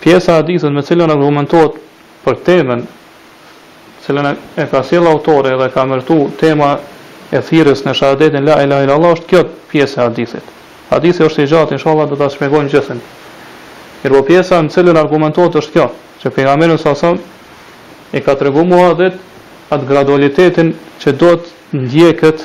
Pjesa e hadithit me të cilën argumentohet për temën të cilën e ka sjellë autori dhe ka emërtu tema e thirrjes në shahadetin la ilahe illallah është kjo pjesë e hadithit. Hadithi është i gjatë inshallah do ta shpjegojmë gjithën. Mirëpo pjesa në të cilën argumentohet është kjo, që pejgamberi sa sa i ka treguar Muadhit atë gradualitetin që duhet ndjekur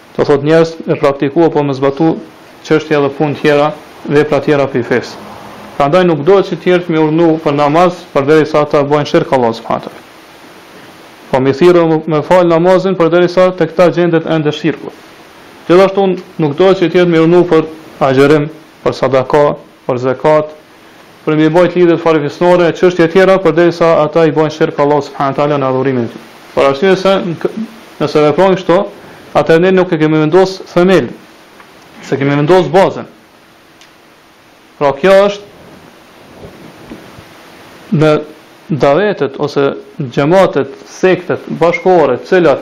Do thotë njerëzit me praktiku apo me zbatu çështje dhe punë tjera, vepra tjera prej fesë. Prandaj nuk duhet që tjerët me urdhnu për namaz përderisa ata bojnë shirk Allahut subhanahu teala. Po me thirr dhe me fal namazin përderisa tek ta gjendet ende shirku. Gjithashtu nuk duhet që tjerët me urdhnu për agjërim, për sadaka, për zekat, për me i bajt lidhjet farefisnore e çështje tjera përderisa ata i bajnë shirk Allahut subhanahu teala në adhurimin e Tij. Për arsye se nëse veprojmë kështu, atëherë ne nuk e kemi vendos themelin, s'e kemi vendos bazën. Pra kjo është në davetet ose xhamatet, sektet, bashkëkohore, cilat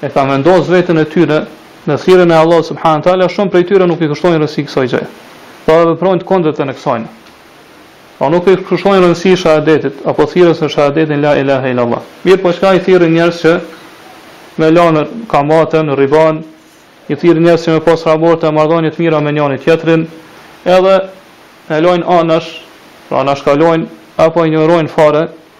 e kanë vendos veten e tyre në thirrjen e Allahut subhanahu teala shumë prej tyre nuk i kushtojnë rëndësi kësaj gjëje pra veprojnë të kundërtën e kësaj pra nuk i kushtojnë rëndësi shahadetit apo thirrjes në shahadetin la ilahe illa allah mirëpo çka i thirrin njerëz që me lanë kamatën riban i thirrin njerëz që me pas raporte e marrëdhënie të mira me njëri-tjetrin edhe e lanë anash pra anashkalojnë apo injorojnë fare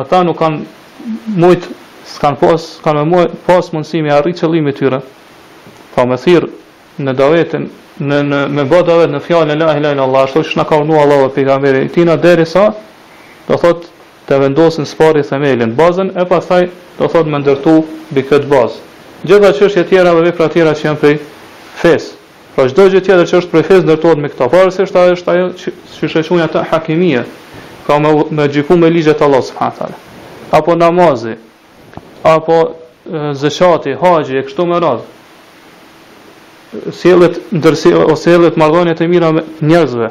Ata nuk kanë mujt, s'kanë pas, s'kanë me mujt, pas mundësi me arrit qëllimin e tyre, pra me thirr në davetin, në në me bë davet në fjalën la ilahe illallah, ashtu siç na ka urdhëruar Allahu dhe pejgamberi i tij, derisa do thotë të vendosin së pari themelin, bazën e pastaj do thotë me ndërtu mbi këtë bazë. Gjitha çështje tjera dhe vepra tjera që janë prej fesë. Pra çdo gjë tjetër që është prej fesë ndërtohet mbi këtë. Pavarësisht a është ajo që siç e quajnë ata hakimije, pra me me gjyku me ligjet e Allahut subhanahu teala, apo namazi, apo zekati, haxhi e kështu me radhë, sjelljet ndër sjellje ose sjelljet marrëdhëniet e mira mes njerëzve,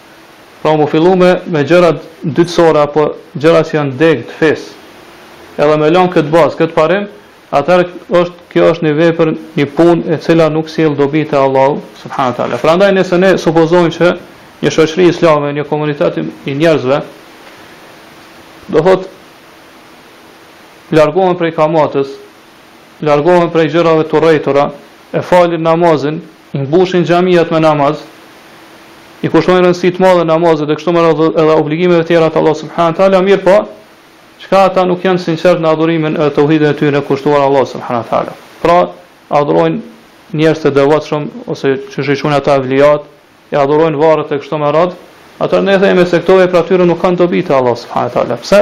Pra me fillu me me gjërat dytësore apo gjëra që janë degë të fesë, edhe me lanë këtë bazë, këtë parim, atëherë është kjo është një vepër, një punë e cila nuk sjell dobi te Allahu subhanahu wa taala. Prandaj nëse ne supozojmë që një shoqëri islame, një komunitet i njerëzve, do thotë largohen prej kamatës, largohen prej gjërave të urrejtura, e falin namazin, mbushin xhamiat me namaz, i kushtojnë rëndësi të madhe namazit dhe kështu me radhë edhe obligimeve tjera të Allahut subhanahu teala, mirëpo që ata nuk janë sinqert në adhurimin e tauhidin e tyre kushtuar Allahut subhanahu teala. Pra, adhurojnë njerëz të devotshëm ose që i quajnë ata evliat, e adhurojnë varret e kështu me radhë, atëherë ne themi se këto vepra tyre nuk kanë dobi te Allahu subhanahu teala. Pse?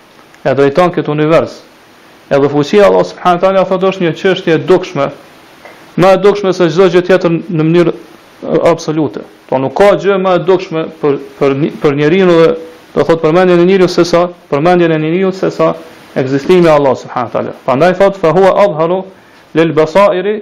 e drejton këtë univers. Edhe fuqia e Allahut subhanahu wa taala thotë është një çështje e dukshme, më e dukshme se çdo gjë tjetër në mënyrë absolute. Po nuk ka gjë më e dukshme për për për njeriu dhe do thotë për mendjen e njeriut se sa për mendjen e njeriut se sa ekzistimi i Allahut subhanahu wa taala. Prandaj thotë fa huwa adhharu lil basairi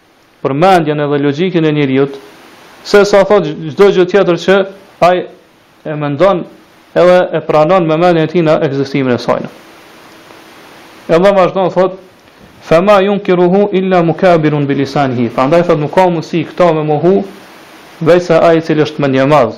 për mendjen edhe logjikën e njeriut, se sa thot çdo gjë tjetër që ai e mendon edhe e pranon me mendjen e tij në ekzistimin e saj. Edhe vazhdon thot Fe ma junkiruhu illa mukabirun bi lisanihi. Prandaj thot nuk ka mundësi këtë me mohu veçse ai i cili është mendjemadh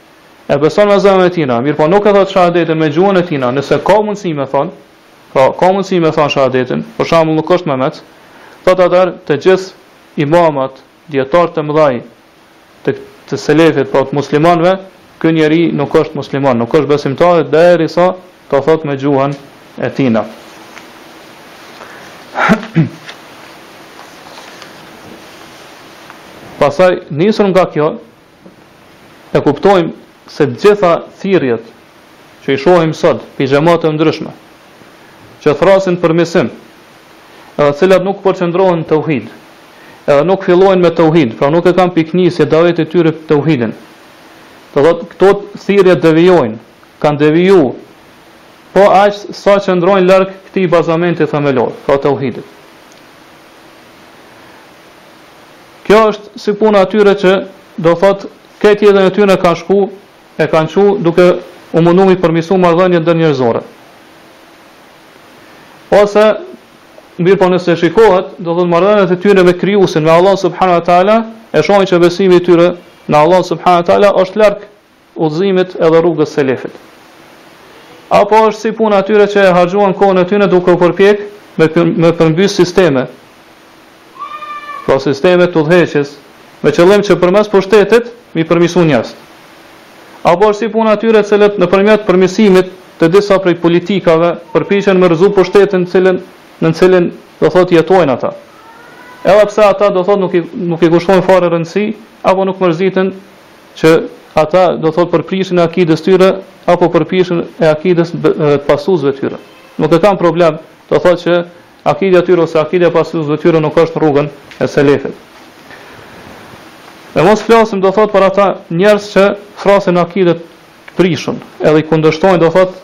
e beson me zemrën e tina, mirëpo nuk e thotë shahadetin me gjuhën e tina, nëse ka mundësi me thonë, pra ka mundësi me thonë shahadetin, për shembull nuk është memec, thotë atëherë të gjithë imamat, dijetarët e mëdhenj të të selefit, pra të muslimanëve, ky njeri nuk është musliman, nuk është besimtar derisa ta thotë me gjuhën e tina. Pastaj nisur nga kjo, E kuptojmë se të gjitha thirrjet që i shohim sot prej xhemateve të ndryshme, që thrasin përmirësim, edhe të cilat nuk përqendrohen në tauhid, edhe nuk fillojnë me tauhid, pra nuk e kanë pikënisje davetin e tyre tauhidin. Do thotë këto thirrje devijojnë, kanë deviju po aq sa qëndrojnë larg këtij bazamenti themelor, pra tauhidit. Kjo është si puna e atyre që do thotë krejt jetën e tyre kanë shku e kanë çu duke u mundu m'i përmisu marrëdhëniet ndërnjerëzore. Ose mirëpo nëse shikohet, do thotë marrëdhëniet e tyre me krijuesin, me Allahun subhanahu wa taala, e shohin që besimi i tyre në Allahun subhanahu wa taala është larg udhëzimit edhe rrugës së selefit. Apo është si puna e atyre që e harxhuan kohën e tyne duke u përpjek me me përmbys sisteme, pra sisteme t'udhëheqjes, me qëllim që përmes pushtetit m'i përmisu njerzt. Apo është si puna e atyre të cilët nëpërmjet përmisimit të disa prej politikave përpiqen me rrëzu pushtetin të cilin nën cilin do thotë jetojnë ata. Edhe pse ata do thotë nuk i nuk i kushtojnë fare rëndësi apo nuk mërziten që ata do thot për prishjen e akides tyre apo për prishjen e akides pasuesve tyre nuk e kanë problem do thot që akidja tyre ose akidja pasuesve tyre nuk është n'rrugën e selefit e mos flasim do thot për ata njerës që thrrasin n'akide t'prishun edhe i kundërshtojnë do thot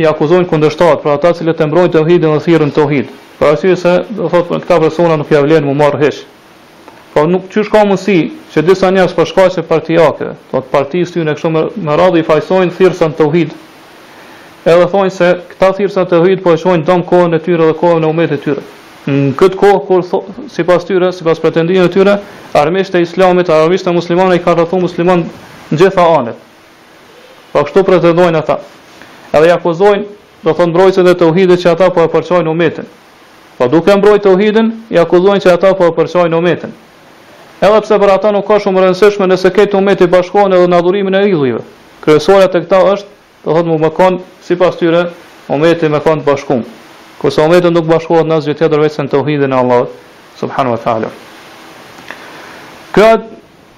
i akuzojnë kundërshtarët pra ata t'cilët e mbrojnë teuhidin dhe thirrin n'teuhid për arsye se do thot këta persona nuk ja vlen mu marrë vesh Po mirë qysh ka mundësi që disa njerëz për shkaqe partiake, do thotë partisë tyre kështu me me radhë i fajësojnë thirrësat n'tauhid. Edhe thonë se këta thirrësa n'tauhid po e çojnë dëm kohën e tyre dhe kohën e umetit të tyre. Në këtë kohë kur sipas tyre, sipas pretendimeve të tyre, armiqtë e Islamit, armiqtë e muslimanëve i kanë rrethu muslimanët në gjitha anët. Po kështu pretendojnë ata. Edhe i akuzojnë do thotë mbrojtësit e teuhidit që ata po e përçajnë umetin. Po duke mbrojtë teuhidin, i akuzojnë që ata po e përçajnë umetin. Edhe pse për ata nuk ka shumë rëndësi nëse ky umeti bashkohen edhe në adhurimin e idhujve. Kryesorja tek ta është, do thotë me, me kon, sipas tyre, umeti me kon të bashkum. Kurse umeti nuk bashkohet në asgjë tjetër veçse në teuhidin e Allahut, subhanehu wa taala. Kjo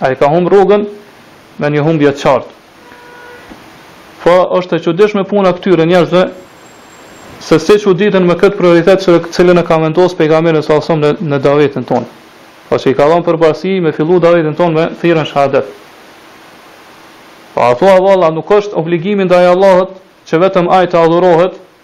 Ai ka humb rrugën me një humbje të qartë. Po është e çuditshme puna këtyre njerëzve se si çuditen me këtë prioritet të cilin e ka vendosur pejgamberi a.s. në, në davetin tonë. Po që i ka dhënë përparësi me fillu davetin tonë me thirrjen n'shahadet. Po a thua valla nuk është obligimi ndaj Allahut që vetëm ai të adhurohet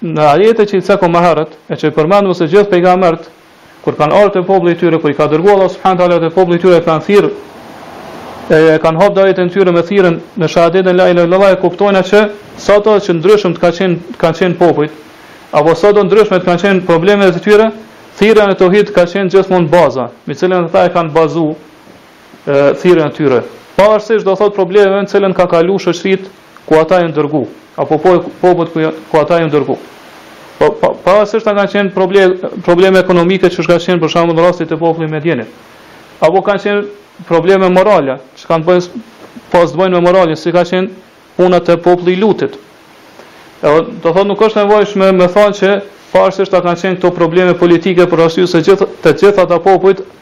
Në ajete që i cekëm më herët, e që i përmendëm se gjithë pejgambert, kur kanë ardhur te populli i tyre, kur i ka dërguar Allahu subhanahu teala te populli i tyre e kanë thirrë, e kanë hap davetin e tyre me thirrjen në shahadetin la ilaha illallah e kuptojnë atë që sado që t'ndryshëm të kenë qenë kanë qenë popujt, apo sado t'ndryshme të kenë qenë problemet e tyre, thirrja në tauhid ka qenë gjithmonë baza, me cilën ata e kanë bazuar thirrjen e tyre. Pavarësisht do thot problemeve në cilën ka kaluar shoqëritë ku ata janë dërgu, apo po, popujt ku, ku ata janë dërgu. Po, pa, pavarësisht a kanë qenë problem, probleme ekonomike siç ka qenë për shembull n'rastin e popullit Medjenit. Apo kanë qenë probleme morale, që kanë bëjnë, pas të bëjnë me morale, si ka qenë puna te populli i Lutit. E, do thotë nuk është nevojshme me thonë që pavarësisht a kanë qenë këto probleme politike për arsye se gjithë të gjitha ata popujt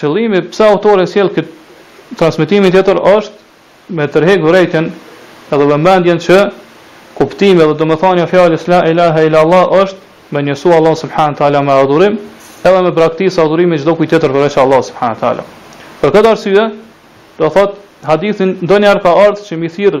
Qëllimi pse autori e sjell këtë transmetim tjetër është me tërhek vërejtjen edhe vëmendjen që kuptimi edhe domethënia e fjalës la ilahe ila Allah është me njësu Allahun subhane teala me adhurim edhe me braktisë adhurimin e çdokujt tjetër përveç Allahut subhane teala. Për këtë arsye, do thotë hadithi ndonjëherë ka ardhur që me i thirr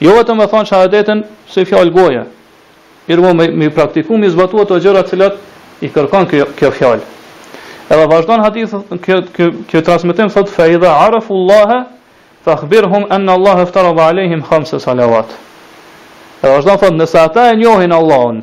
Jo vetëm me thonë shahadetin si fjalë goje, mirëpo me me praktiku, me zbatu ato gjëra të cilat i kërkon kjo kjo fjalë. Edhe vazhdon hadithi kjo kjo kjo transmetim thotë fa idha arafu Allaha fa akhbirhum anna Allaha iftarada alehim khamsa salawat. Edhe vazhdon thotë nëse ata e njohin Allahun,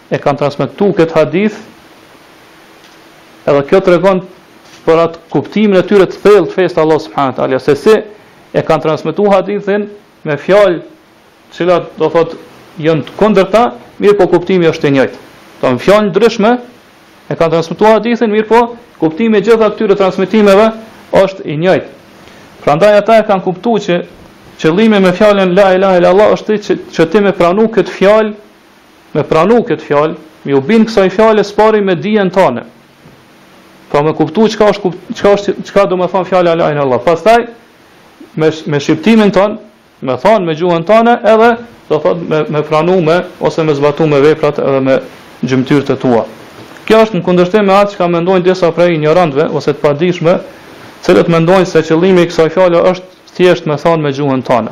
e kanë transmetu këtë hadith edhe kjo tregon për atë kuptimin e tyre të thellë të fesë të Allahut subhanahu teala se si e kanë transmetuar hadithin me fjalë të cilat do thotë janë të kundërta, mirëpo kuptimi është i njëjtë. Me fjalë të ndryshme e kanë transmetuar hadithin, mirëpo kuptimi i gjitha këtyre transmetimeve është i njëjtë. Prandaj ata e kanë kuptuar që qëllimi me fjalën la ilaha illallah është që, që ti me pranu këtë fjalë Me pranu këtë fjalë, me ju bind kësaj fjale së pari me dijen tane. Pra me kuptu çka është çka është çka do të thonë fjala la ilaha illallah. Pastaj me me shqiptimin tan, me thonë me gjuhën tane edhe do thot me me pranu me ose me zbatu me veprat edhe me gjymtyrët e tua. Kjo është në kundërshtim me atë çka mendojnë disa prej injorantëve ose të padijshme, të cilët mendojnë se qëllimi i kësaj fjale është thjesht me thonë me gjuhën tane.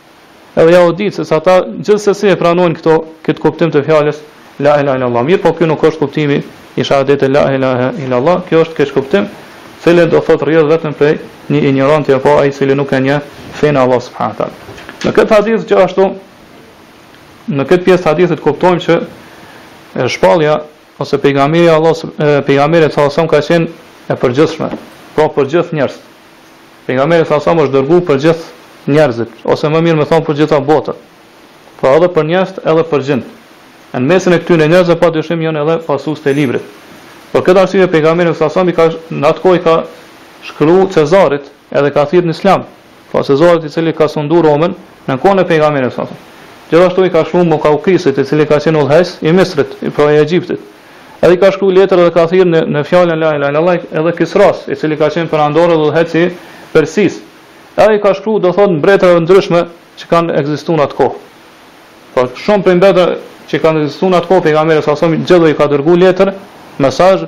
Edhe jahuditë se ata gjithsesi e pranojnë këto këtë kuptim të fjalës la ilahe illallah. Mirëpo ky nuk është kuptimi i shahadetit la ilahe illallah, kjo është keqkuptim, cili do thotë rrjedh vetëm prej një injoranti apo ai i cili nuk e njeh fenë e Allahut subhanahu teala. Në këtë hadith gjithashtu në këtë pjesë të hadithit kuptojmë që shpallja Ose Pejgamberi i Allahut sa Pejgamberi sallallahu alaihi wasallam ka qenë e përgjithshme, pra për gjithë njerëzit. Pejgamberi sallallahu alaihi wasallam është dërguar për gjithë njerëzit, ose më mirë me thonë për të gjitha botën. Pra edhe për njerëz edhe për xhin. E në mesin e këtyre njerëzve padyshim janë edhe pasues të librit. Për këtë arsye Pejgamberi sallallahu alaihi wasallam i ka në atë kohë i ka shkruar Cezarit edhe e ka thirrë në Islam, Pra Cezarit i cili ka sundu Romën, në kohën e Pejgamberit sa. Gjithashtu i ka shkru Mukaukisit i cili ka qenë udhëheqës i Misrit, pra i Egjiptit. Edhe i ka shkru letër dhe e ka thirrë në në fjalën la ilahe illallah edhe Kisrasë, i cili ka qenë perandor edhe udhëheqës i Persisë. Edhe i ka shkru do thotë mbretërave të ndryshme që kanë ekzistu në atë kohë. Pra shumë prej mbretërave që kanë ekzistu në atë kohë Pejgamberi sa sa gjithëve i ka dërgu letër, mesazh,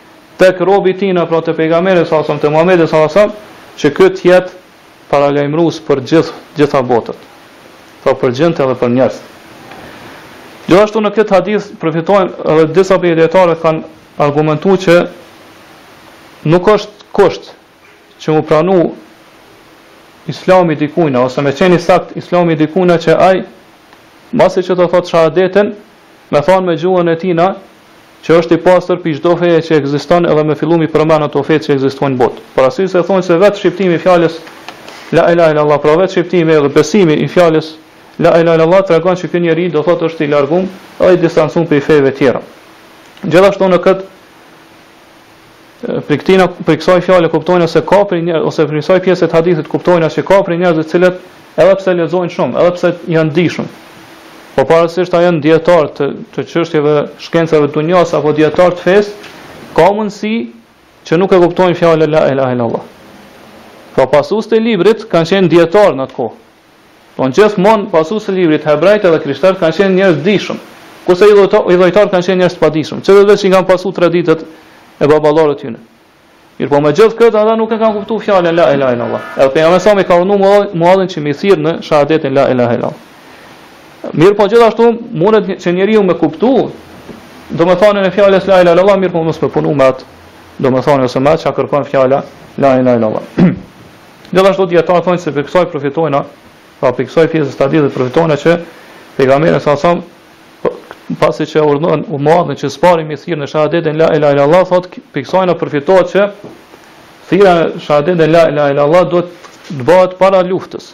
tek robi i Tij pra te Pejgamberi sa sa te Muhamedi sa sa që ky të jetë paralajmërues për gjithë gjitha botët pra për xhinët edhe për njerëzit. Gjithashtu në këtë hadith përfitojmë edhe disa prej dietarëve kanë argumentuar që nuk është kusht që m'u pranu islami dikujna, ose me qenë i saktë islami dikujna që aj, masi që të thotë shahadetin, me thanë me gjuhën e tina që është i pastër pi çdo feje që ekziston edhe me fillu mi përmen ato fe që ekzistojnë n'botë. Për arsye se thonë se vetë shqiptimi i fjalës La ilahe illallah pra vetë shqiptimi edhe besimi i fjalës La ilahe illallah tregon që ky njeri do thotë është i largum edhe i distancum prej feve tjera. Gjithashtu në këtë Prej këtina prej kësaj fjale kuptojna se ka prej një ose prej kësaj pjese të hadithit kuptojna se ka prej njerëz të cilët edhe pse lexojnë shumë, edhe pse janë të dijshëm. Pa parasysh a janë dietar të të çështjeve shkencave të dunjas apo dietar të fesë, ka mundësi që nuk e kuptojnë fjalën la ilaha illallah. Pra pasues të librit kanë qenë dietar në atë kohë. Thonë, Gjithmonë pasues të librit, hebrejtë edhe krishterët kanë qenë njerëz të dijshëm, kurse idhujtarët kanë qenë njerëz të padijshëm, që vetë veç i kanë pasuar traditat e baballarëve të tyre. Mirëpo me gjithë këtë ata nuk e kanë kuptuar fjalën la ilahe illallah. Edhe pejgamberi salem ka urdhëruar Muadhin që mi thirr në shahadetin la ilahe illallah. Mirëpo gjithashtu mundet që njeriu me kuptu domethënien e fjalës la ilahe illallah, mirëpo mos me punu me atë domethënie ose me atë çka kërkon fjala la ilahe illallah. Gjithashtu dijetarët thonë se prej kësaj përfitojna, pra prej kësaj pjese të hadithit përfitojna që Pejgamberi sa sa pasi që urdhnon Muadhin që s'pari me thirr në shahadetin la ilaha illallah thotë prej kësaj na përfitohet që thirrja në shahadetin la ilaha illallah duhet të bëhet para luftës.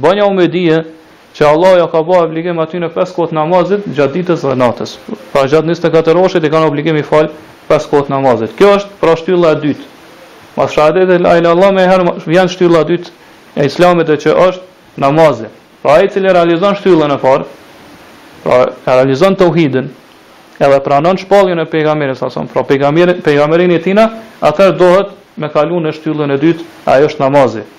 Banjau me dije, që Allahu ja ka ba obligim atyne pesë kohë të namazit gjatë ditës dhe natës. Pra gjatë njëzet e katër orëshit i kanë obligim mi fal pesë kohë të namazit. Kjo është pra shtylla e dytë. Mas shahadetit la ilaha illallah meniherë vjen shtylla e dytë e islamit e që është namazi. Pra ai i cili realizon shtyllën e parë, pra realizon tauhidin, edhe pranon shpalljen e pejgamberit sa son, pra pejgamberin pejgamberinë e tina, atëherë duhet me kalu në shtyllën e dytë, ajo është namazi.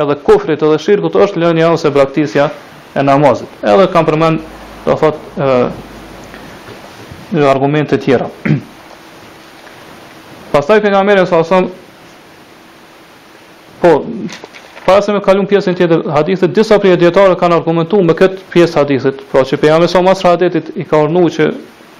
edhe kufrit edhe shirkut është lënia ose braktisja e namazit. Edhe kanë përmend, do thotë, argumente të tjera. Pastaj pejgamberi sa sa po para se me kalu n' pjesën tjetër hadithit, disa prej dietarëve kanë argumentuar me këtë pjesë hadithit, pra që pejgamberi sa mas shahadetit i ka urdhëruar që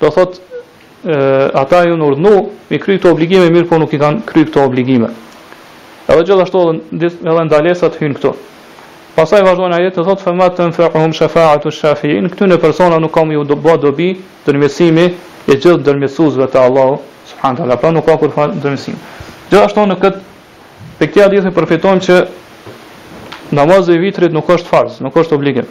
Do thotë ata jon urdhnu mi kry këto obligime, mirëpo nuk i kanë kry këto obligime. Edhe gjithashtu edhe, edhe ndalesat hynë këtu. Pastaj vazhdon ajeti thotë, fema tenfeuhum shefaatu shafiin, këtyne personave nuk ka me ju bë dobi ndërmjetësimi i gjithë ndërmjetësuesve te Allahu, subhanehu teala, pra nuk ka kurrfar ndërmjetësimi. Gjithashtu në këtë, prej këtij hadithi përfitojmë që namazi i vitrit nuk është farz, nuk është obligim.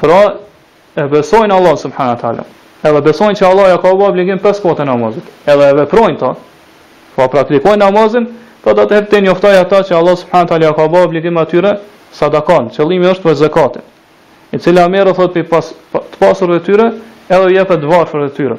Pra, e besojnë Allahun subhanahu wa taala. Edhe besojnë që Allah ja ka bërë obligim pesë kohët e namazit. Edhe e veprojnë ta, pra praktikojnë namazin, po thotë atëherë njoftoji ata që Allah subhanahu wa taala ja ka bërë obligim atyre sadakan. Qëllimi është për zakatin, i cili merret thotë prej pas të pasurve të tyre, edhe u jepet varfërve të tyre.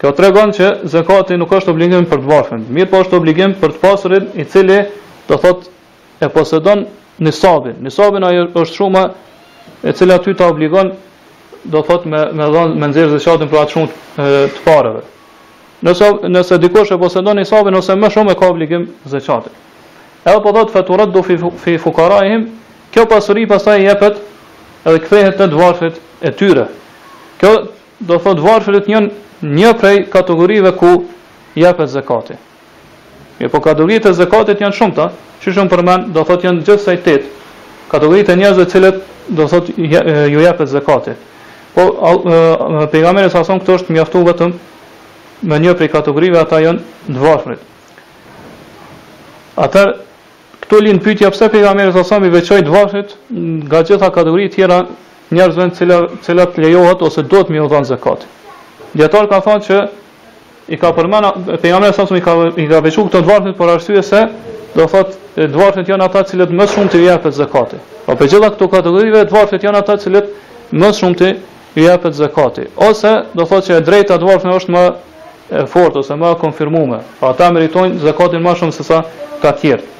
Kjo tregon që zekati nuk është obligim për të varfrin, mirëpo është obligim për të pasurin i cili do thotë e posedon nisabin. Nisabin ajo është shuma e cila ty ta obligon do thotë me me dhon me nxjerr zakatin për atë shumë të pareve. Nëse nëse dikush e posedon nisabin ose më shumë e ka obligim zakatin. Edhe po thotë fe turaddu fi fi fukaraihim, kjo pasuri pastaj i jepet edhe kthehet te të varfrit e tyre. Kjo Do thotë varfërit janë një prej kategorive ku jepet zekati. Mirëpo kategoritë e zekatit janë të shumta, qysh u përmend, do thotë janë gjithsej tetë kategoritë e njerëzve të cilët do thotë ju jepet zekati. Po pejgamberi a.s. këtu është mjaftu vetëm me një prej kategorive ata janë të varfërit. Atëherë Këtu lind pyetja pse pejgamberi a.s. i veçoi të varfrit nga gjitha kategoritë tjera të njerëzve të cilat të cilat lejohet ose duhet me ju dhënë zekat. Dijetarët kanë thënë që i ka përmend pejgamberi a.s. i ka i ka veçuar këtu të varfrit për arsye se do thot të varfrit janë ata të cilët më shumti u jepet zekati. Pra prej gjitha këto kategorive të varfrit janë ata të cilët më shumti i jepet zekati, ose do thotë që e drejta e të varfërve është më e fortë ose më e konfirmuar, pra ata meritojnë zekatin më shumë sesa të tjerët.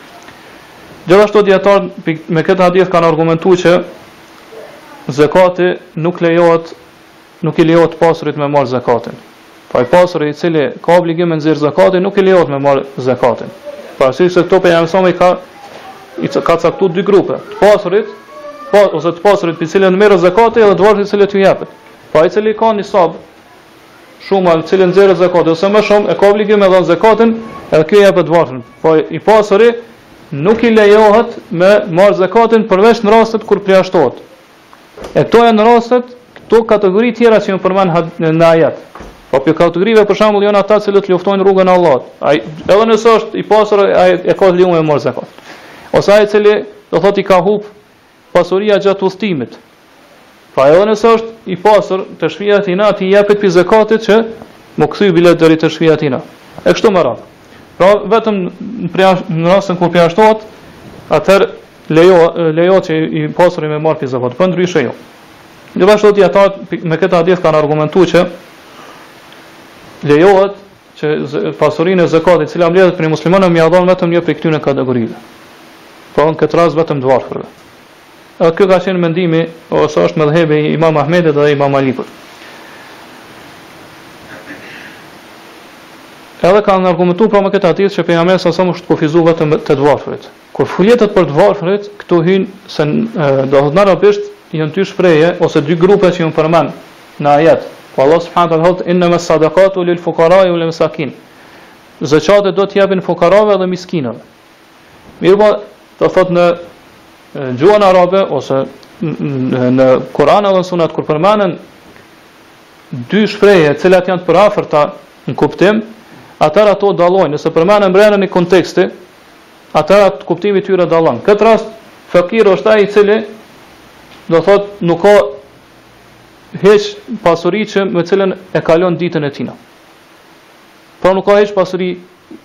Gjithashtu dijetarët me këtë hadith kanë argumentuar që zekati nuk i lejohet pasurit me marr zekatin. Pra i pasuri i cili ka obligim me nxjerr zakatin nuk i lejohet me marr zakatin. Për arsye se këtu pejgamberi a.s. i ka i ka caktuar dy grupe, të pasurit pa, ose të pasurit prej cilëve merret zakati edhe të varfrit të cilëve u jepet. Pra i cili ka nisab shumën në cilën nxirret zakati ose më shumë e ka obligim me dhënë zakatin, edhe ky i jepet varfrit. Po të pasurit nuk i lejohet me marr zakatin përveç në rastet kur përjashtohet. E këto janë rastet, këto kategori tjera që janë përmend në ajet. Po prej kategorive për shembull janë ata që luftojnë në rrugën e Allahut. Ai edhe nëse është i pasur ai e ka të lejuar me marr zakat. Ose ai i cili do thotë i ka humb pasuria gjatë udhëtimit. Pra edhe nëse është i pasur te shpia e tina, i jepet prej zakatit që me u kthy biletë deri te shpia e tina. E kështu me radhë. Pra vetëm në rastin kur përjashtohet, atëherë lejohet që i pasuri me marrë prej zekatit, përndryshe jo. Gjithashtu dietarët me këtë hadith kanë argumentuar që lejohet që pasurinë e zakatit, e cila mbledhet prej muslimanëve, me ia dhon vetëm një prej këtyre kategorive. Pra në këtë rast vetëm të varfërve. Edhe kjo ka qenë mendimi ose është medhhebi i Imam Ahmedit dhe Imam Malikut. Edhe kanë argumentuar pra me këtë hadith që pejgamberi alejhi selam është kufizuar vetëm te të varfërit. Kur flitet për të varfrit, këtu hyn se do thotë në arabisht janë dy shprehje ose dy grupe që janë përmend në ajet, ku Allahu subhanahu wa taala thotë inema sadakatu lil fukarai wal mesakin, Zekatet duhet t'u jepen fukarave dhe miskinëve. Mirëpo, do thotë në gjuhën arabe ose në Kur'an apo në Sunet kur përmenden dy shprehje të cilat janë të përafërta në kuptim, atëherë ato dallojnë, nëse përmenden brenda një konteksti, Atëherë kuptimi i tyre dallon. Në këtë rast fakir është ai i cili do thot nuk ka hiç pasuri që me cilën e kalon ditën e tij. Pra nuk ka hiç pasuri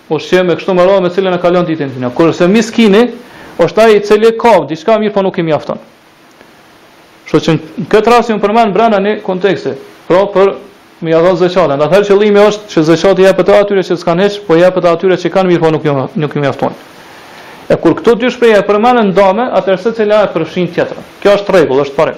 ushqim e kështu me radhë me cilën e kalon ditën e tij. Kurse miskini është ai i cili ka diçka mirëpo nuk i mjafton. Kështu që në këtë rast janë përmend brenda një konteksti, pra për me ia dhënë zekatin. Atëherë qëllimi është që zekati jepet edhe atyre që s'kanë hiç, po jepet edhe atyre që kanë mirëpo nuk ju nuk ju mjaftojnë. E kur këto dy shprehje përmenden ndame, atëherë secila e përfshin tjetrën. Kjo është rregull, është parim.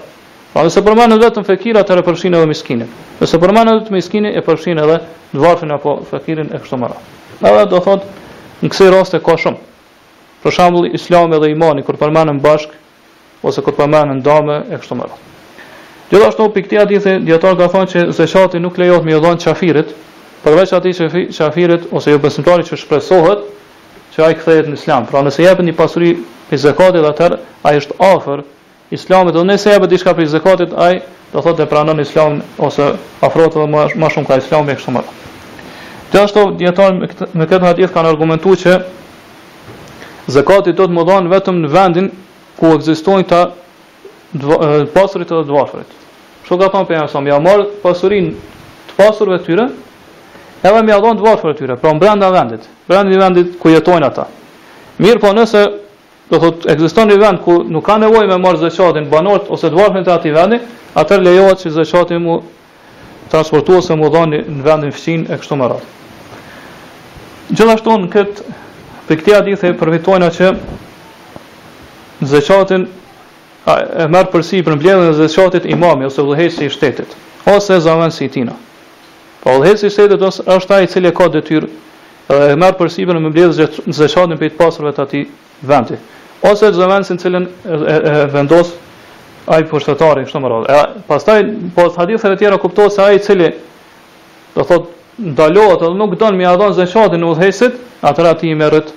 Pra nëse përmendet vetëm fakiri, atëherë përfshin edhe miskinin. Nëse përmendet vetëm miskini, e përfshin edhe t'varfrin apo fakirin e kështu me radhë. Edhe do thotë në kësi raste ka shumë. Për shembull, Islami dhe imani kur përmenden bashkë, ose kur përmenden ndame e kështu me radhë. Gjithashtu prej këtij hadithi dijetarët kanë thënë që zekati nuk lejohet me i dhënë kafirit, përveç atij kafirit ose jo besimtarit që shpresohet që ai kthehet në Islam. Pra nëse jepet një pasuri prej zekatit atëherë ai është afër Islamit dhe nëse jepet diçka prej zekatit ai do thotë e pranon Islamin ose afrohet edhe më shumë kah Islami e kështu me. Gjithashtu dijetarët me këtë hadith kanë argumentuar që Zekati duhet m'u dhanë vetëm në vendin ku ekzistojnë të pasurit edhe të varfrit. Kështu ka thënë pejgamberi alejhi selam me ia marr pasurinë të pasurve të tyre, edhe me ia dhon të varfërve të tyre, pra brenda vendit, brenda një vendit ku jetojnë ata. Mirëpo nëse do thot ekziston një vend ku nuk ka nevojë me marr zakatin banorët ose të varfrit të atij vendi, atëherë lejohet që zakati mu transportu ose mu dhan në vendin fqinj e kështu me radhë. Gjithashtu në këtë prej këtij hadithi përfitojmë që zekatin e merr përsipër mbledhjen e zekatit imami ose udhëheqësi i shtetit ose zëvendësi i tina. Pra udhëheqësi i shtetit është ai i cili ka detyrën dhe e merr përsipër me mbledh zekatin prej të pasurve të atij vendi, ose zëvendësi i cili e vendos ai pushtetari kështu me radhë. E pastaj prej haditheve të tjera kuptohet se ai i cili do thot ndalohet ose nuk don me ia dhënë zekatin udhëheqësit, atëherë atij i merret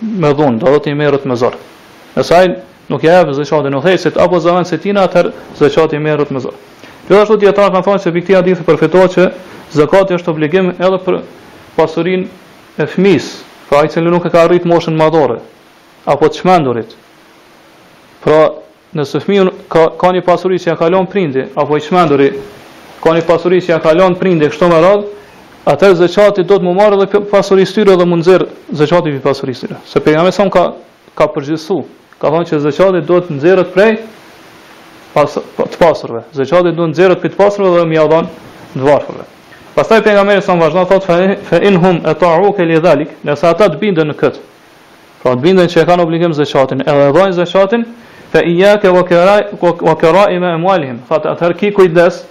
me dhunë, do thotë i merret me zor. Nëse ai nuk ia jep zekatin udhëheqësit apo zëvendësit tij, atëherë zekati i merret me zor. Gjithashtu dijetarët kanë thënë se prej këtij hadithi përfitohet që zekati është obligim edhe për pasurinë e fëmisë, pra ai i cili nuk e ka arrit moshën madhore, apo të çmendurit, pra nëse fëmiu ka ka një pasuri që ja ka lënë prindi, apo i çmenduri ka një pasuri që ja ka lënë prindi e kështu me radhë, atëherë zekati duhet me u marrë edhe pasurisë tyre dhe me u nxjerr zekati prej pasurisë tyre. Se pejgamberi sa ka ka përgjithësu, ka thonë që zekati duhet të nxirret prej pas, të pasurve, zekati duhet të nxirret prej të pasurve dhe me ia dhan të varfërve. Pastaj pejgamberi sa sa vazhdon, thotë, fe in hum etau leke bi dhalik, nëse ata të binden në këtë, pra të binden që e kanë obligim zekatin, edhe e japin zekatin, fe ijake ue keraime emualihim, thotë, atëherë ki kujdes,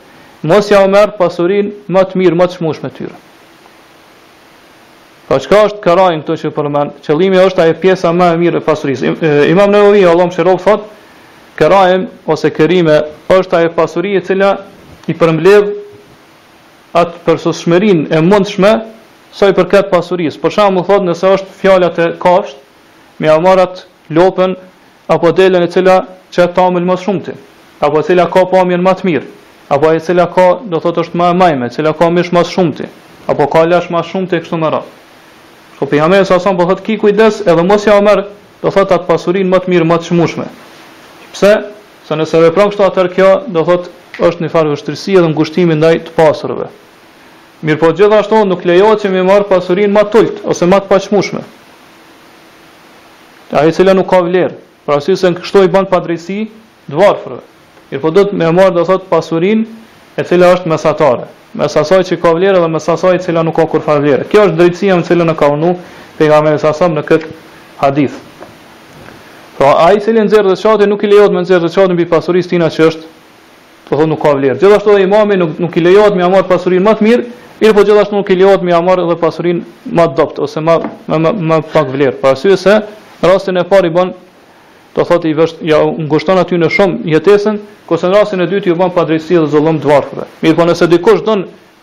mos ja merr pasurin më të mirë, më të çmueshme tyre. Po çka është karaim këtu që përmend? Qëllimi është ajo pjesa më e mirë e pasurisë. Imam Newawi Allahu e mëshiroftë thot, karaim ose kerime është ajo pasuri e cila i përmbledh atë përsosshmërinë e mundshme sa i përket pasurisë. Për shembull thot nëse është fjala te kafshët, me ia marr at lopën apo delen e cila qet tamël më të shumti, apo e cila ka pamjen më të mirë, apo e cila ka, do të thotë është më e majme, e cila ka mish më të shumti, apo ka lesh më të shumti e kështu me radhë. Kështu pejgamberi sa sa po thotë ki kujdes edhe mos ja merr, do thotë atë pasurinë më të mirë, më të çmueshme. Pse? Se nëse vepron kështu atëherë kjo, do thotë është një farë vështirësi edhe ngushtimi ndaj të pasurve. Mirëpo gjithashtu nuk lejohet që me marr pasurinë më të ulët ose më të paçmueshme. Ajo e cila nuk ka vlerë, për arsye se kështu i bën padrejtësi të varfërve. Mirëpo duhet me e marrë do thotë pasurinë e cila është mesatare, mes asaj që ka vlerë dhe mes asaj e cila nuk ka kurrfarë vlere. Kjo është drejtësia me cilën e ka urdhnu Pejgamberi sa sa në këtë hadith. Pra ai i cili nxjerr zekatin nuk i lejohet me nxjerr zekatin prej pasurisë tina që është do thotë nuk ka vlerë. Gjithashtu edhe imami nuk nuk i lejohet me marr pasurinë më të mirë, mirëpo gjithashtu nuk i lejohet me marr edhe pasurinë më të dobët ose më më më, më pak vlerë. Për arsye se në rastin e parë i bën do thotë i vesh ja ngushton atyne shumë jetesën, kurse në rastin e dytë i bën padrejtësi dhe zullum të varfërve. Mirëpo nëse dikush don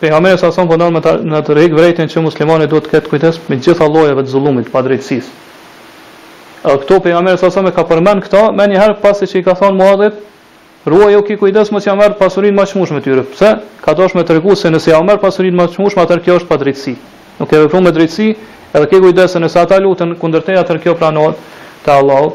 Pejgamberi sa sa don me na e tërhek vërejtjen që muslimani duhet të ketë kujdes me gjitha llojeve të zullumit, padrejtësisë. Edhe këtu pejgamberi sa sa e ka përmend këtë menjëherë pasi që i ka thënë Muadhit, Ruaju ki kujdes mos ia merr pasurinë më të çmueshme të tyre. Pse? Ka dasht me tregu se nëse ia merr pasurinë më të çmueshme atëherë kjo është padrejtësi. Nuk ke vepruar me drejtësi, edhe ki kujdes se nëse ata luten kundër teje atëherë kjo pranohet te Allahu.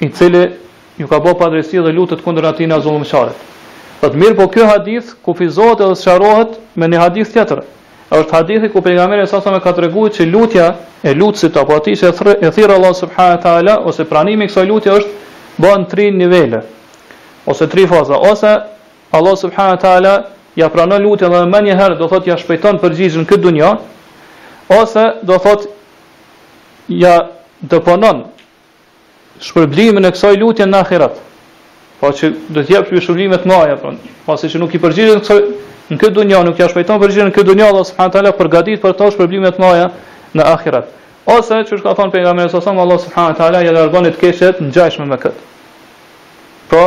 i cili ju ka bërë padrejtësi dhe lutet kundër atij zullumqarit. Thotë mirëpo ky hadith kufizohet edhe sqarohet me një hadith tjetër. Është hadithi ku pejgamberi sa sa na ka treguar që lutja e lutësit apo atij që e thirr Allahun subhanahu teala ose pranimi i kësaj lutje bëhet në tri nivele ose tri faza ose Allahu subhanahu teala ja pranon lutjen edhe menjëherë do thotë ja shpejton përgjigjen në këtë dunjë ose do thotë ja deponon shpërblimin e kësaj lutje në ahiret. Pra që do të japë shpërblime të mëdha, pra, pasi që nuk i përgjigjet kësaj në këtë dunjë, nuk ia shpejton përgjigjen në këtë dunjë, Allah subhanahu teala përgatit për ta shpërblime të mëdha në ahiret. Ose siç ka thënë pejgamberi sa sa Allah subhanahu teala ia largon të keqe të ngjashme me këtë. Pra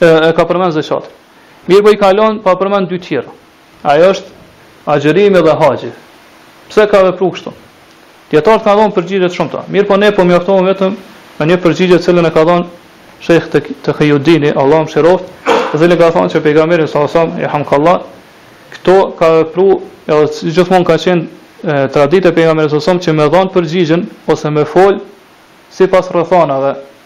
e, e ka përmend zakatin. Mirëpo i ka lon pa përmend dy tjera. Ajo është agjërimi dhe haxhi. Pse ka vepruar kështu? Dijetarët kanë dhënë përgjigje të shumta. Mirëpo ne po mjaftohemi vetëm me një përgjigje të cilën e ka dhënë Sheikh të, Tekijuddini, Allahu e mëshiroftë, i cili ka thënë se pejgamberi sa sa i hamkallah kështu ka vepru edhe gjithmonë ka qenë traditë e pejgamberit sa sa që me dhon përgjigjen ose me fol sipas rrethanave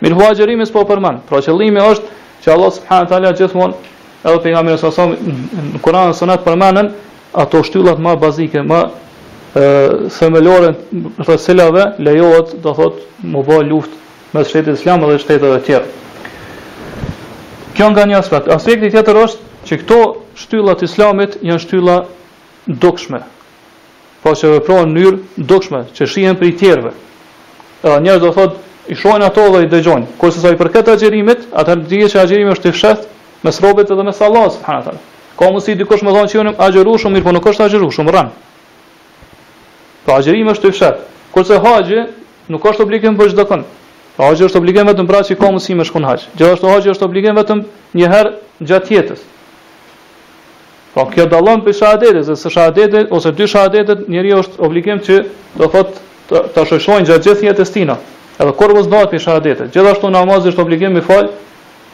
Mirëpo agjërimi s'po përmendet. Pra qëllimi është që Allah subhanahu teala gjithmonë edhe pejgamberi sa sa në Kur'an dhe Sunet përmenden ato shtyllat më bazike, më ë themelore për të cilat lejohet, do thot, mu bë luftë mes shtetit islam dhe shteteve të tjera. Kjo nga një aspekt. Aspekti tjetër është që këto shtylla të islamit janë shtylla të dukshme, pra që veprohen në mënyrë dukshme, që shihen prej tjerëve. Edhe njerëzit do thotë, i shohin ato dhe i dëgjojnë. Kurse sa i përket agjërimit, atëherë dihet që agjërimi është i fshehtë mes robit edhe mes Allahut subhanahu wa taala. Ka mundësi dikush me thonë që unë agjërushëm, mirëpo nuk është agjërushëm, rren. Pra agjërimi është i fshehtë. Kurse haxhi nuk është obligim për çdokënd. Pra haxhi është obligim vetëm për atë që ka mundësi me shku në haxh. Gjithashtu haxhi është obligim vetëm një herë gjatë jetës. Po kjo dallon prej shahadetit, sepse shahadetet ose dy shahadetet njeriu është obligim që do thot të, ta shoqërojnë gjatë gjithë jetës tina. Edhe kur vëzë dalë për shahadetet. Gjithashtu namazi është obligim me u falë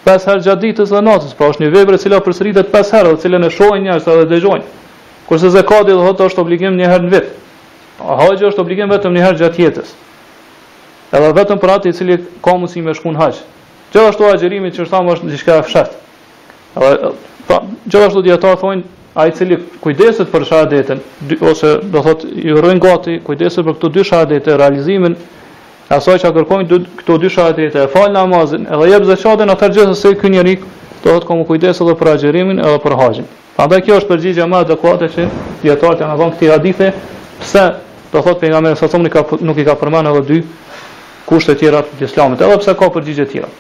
pesë herë gjatë ditës dhe natës. Pra është një vepër e cila përsëritet pesë herë, të cilën e shohin njerëzit edhe dëgjojnë. Kurse zakati do thotë është obligim një herë në vit. Haxhi është obligim vetëm një herë gjatë jetës. Edhe vetëm për atë i cili ka mundësi me shku në haxh. Gjithashtu agjërimi siç thamë është diçka e fshehtë. Dhe pra, gjithashtu dietar thonë ai i cili kujdeset për shahadetin ose do thot i rri gati kujdeset për këto dy shahadete realizimin e asaj që kërkojnë dy, këto dy shahadete e fal namazin edhe jep zakatin atëherë gjithsesi ky njeri do thot ka me u kujdes edhe për agjerimin edhe për haxhin prandaj kjo është përgjigja më adekuate që dietarët ia kanë dhënë këtij hadithi pse do thot pejgamberi sa nuk i ka nuk i ka përmend edhe dy kushte tjera të islamit edhe pse ka përgjigje tjera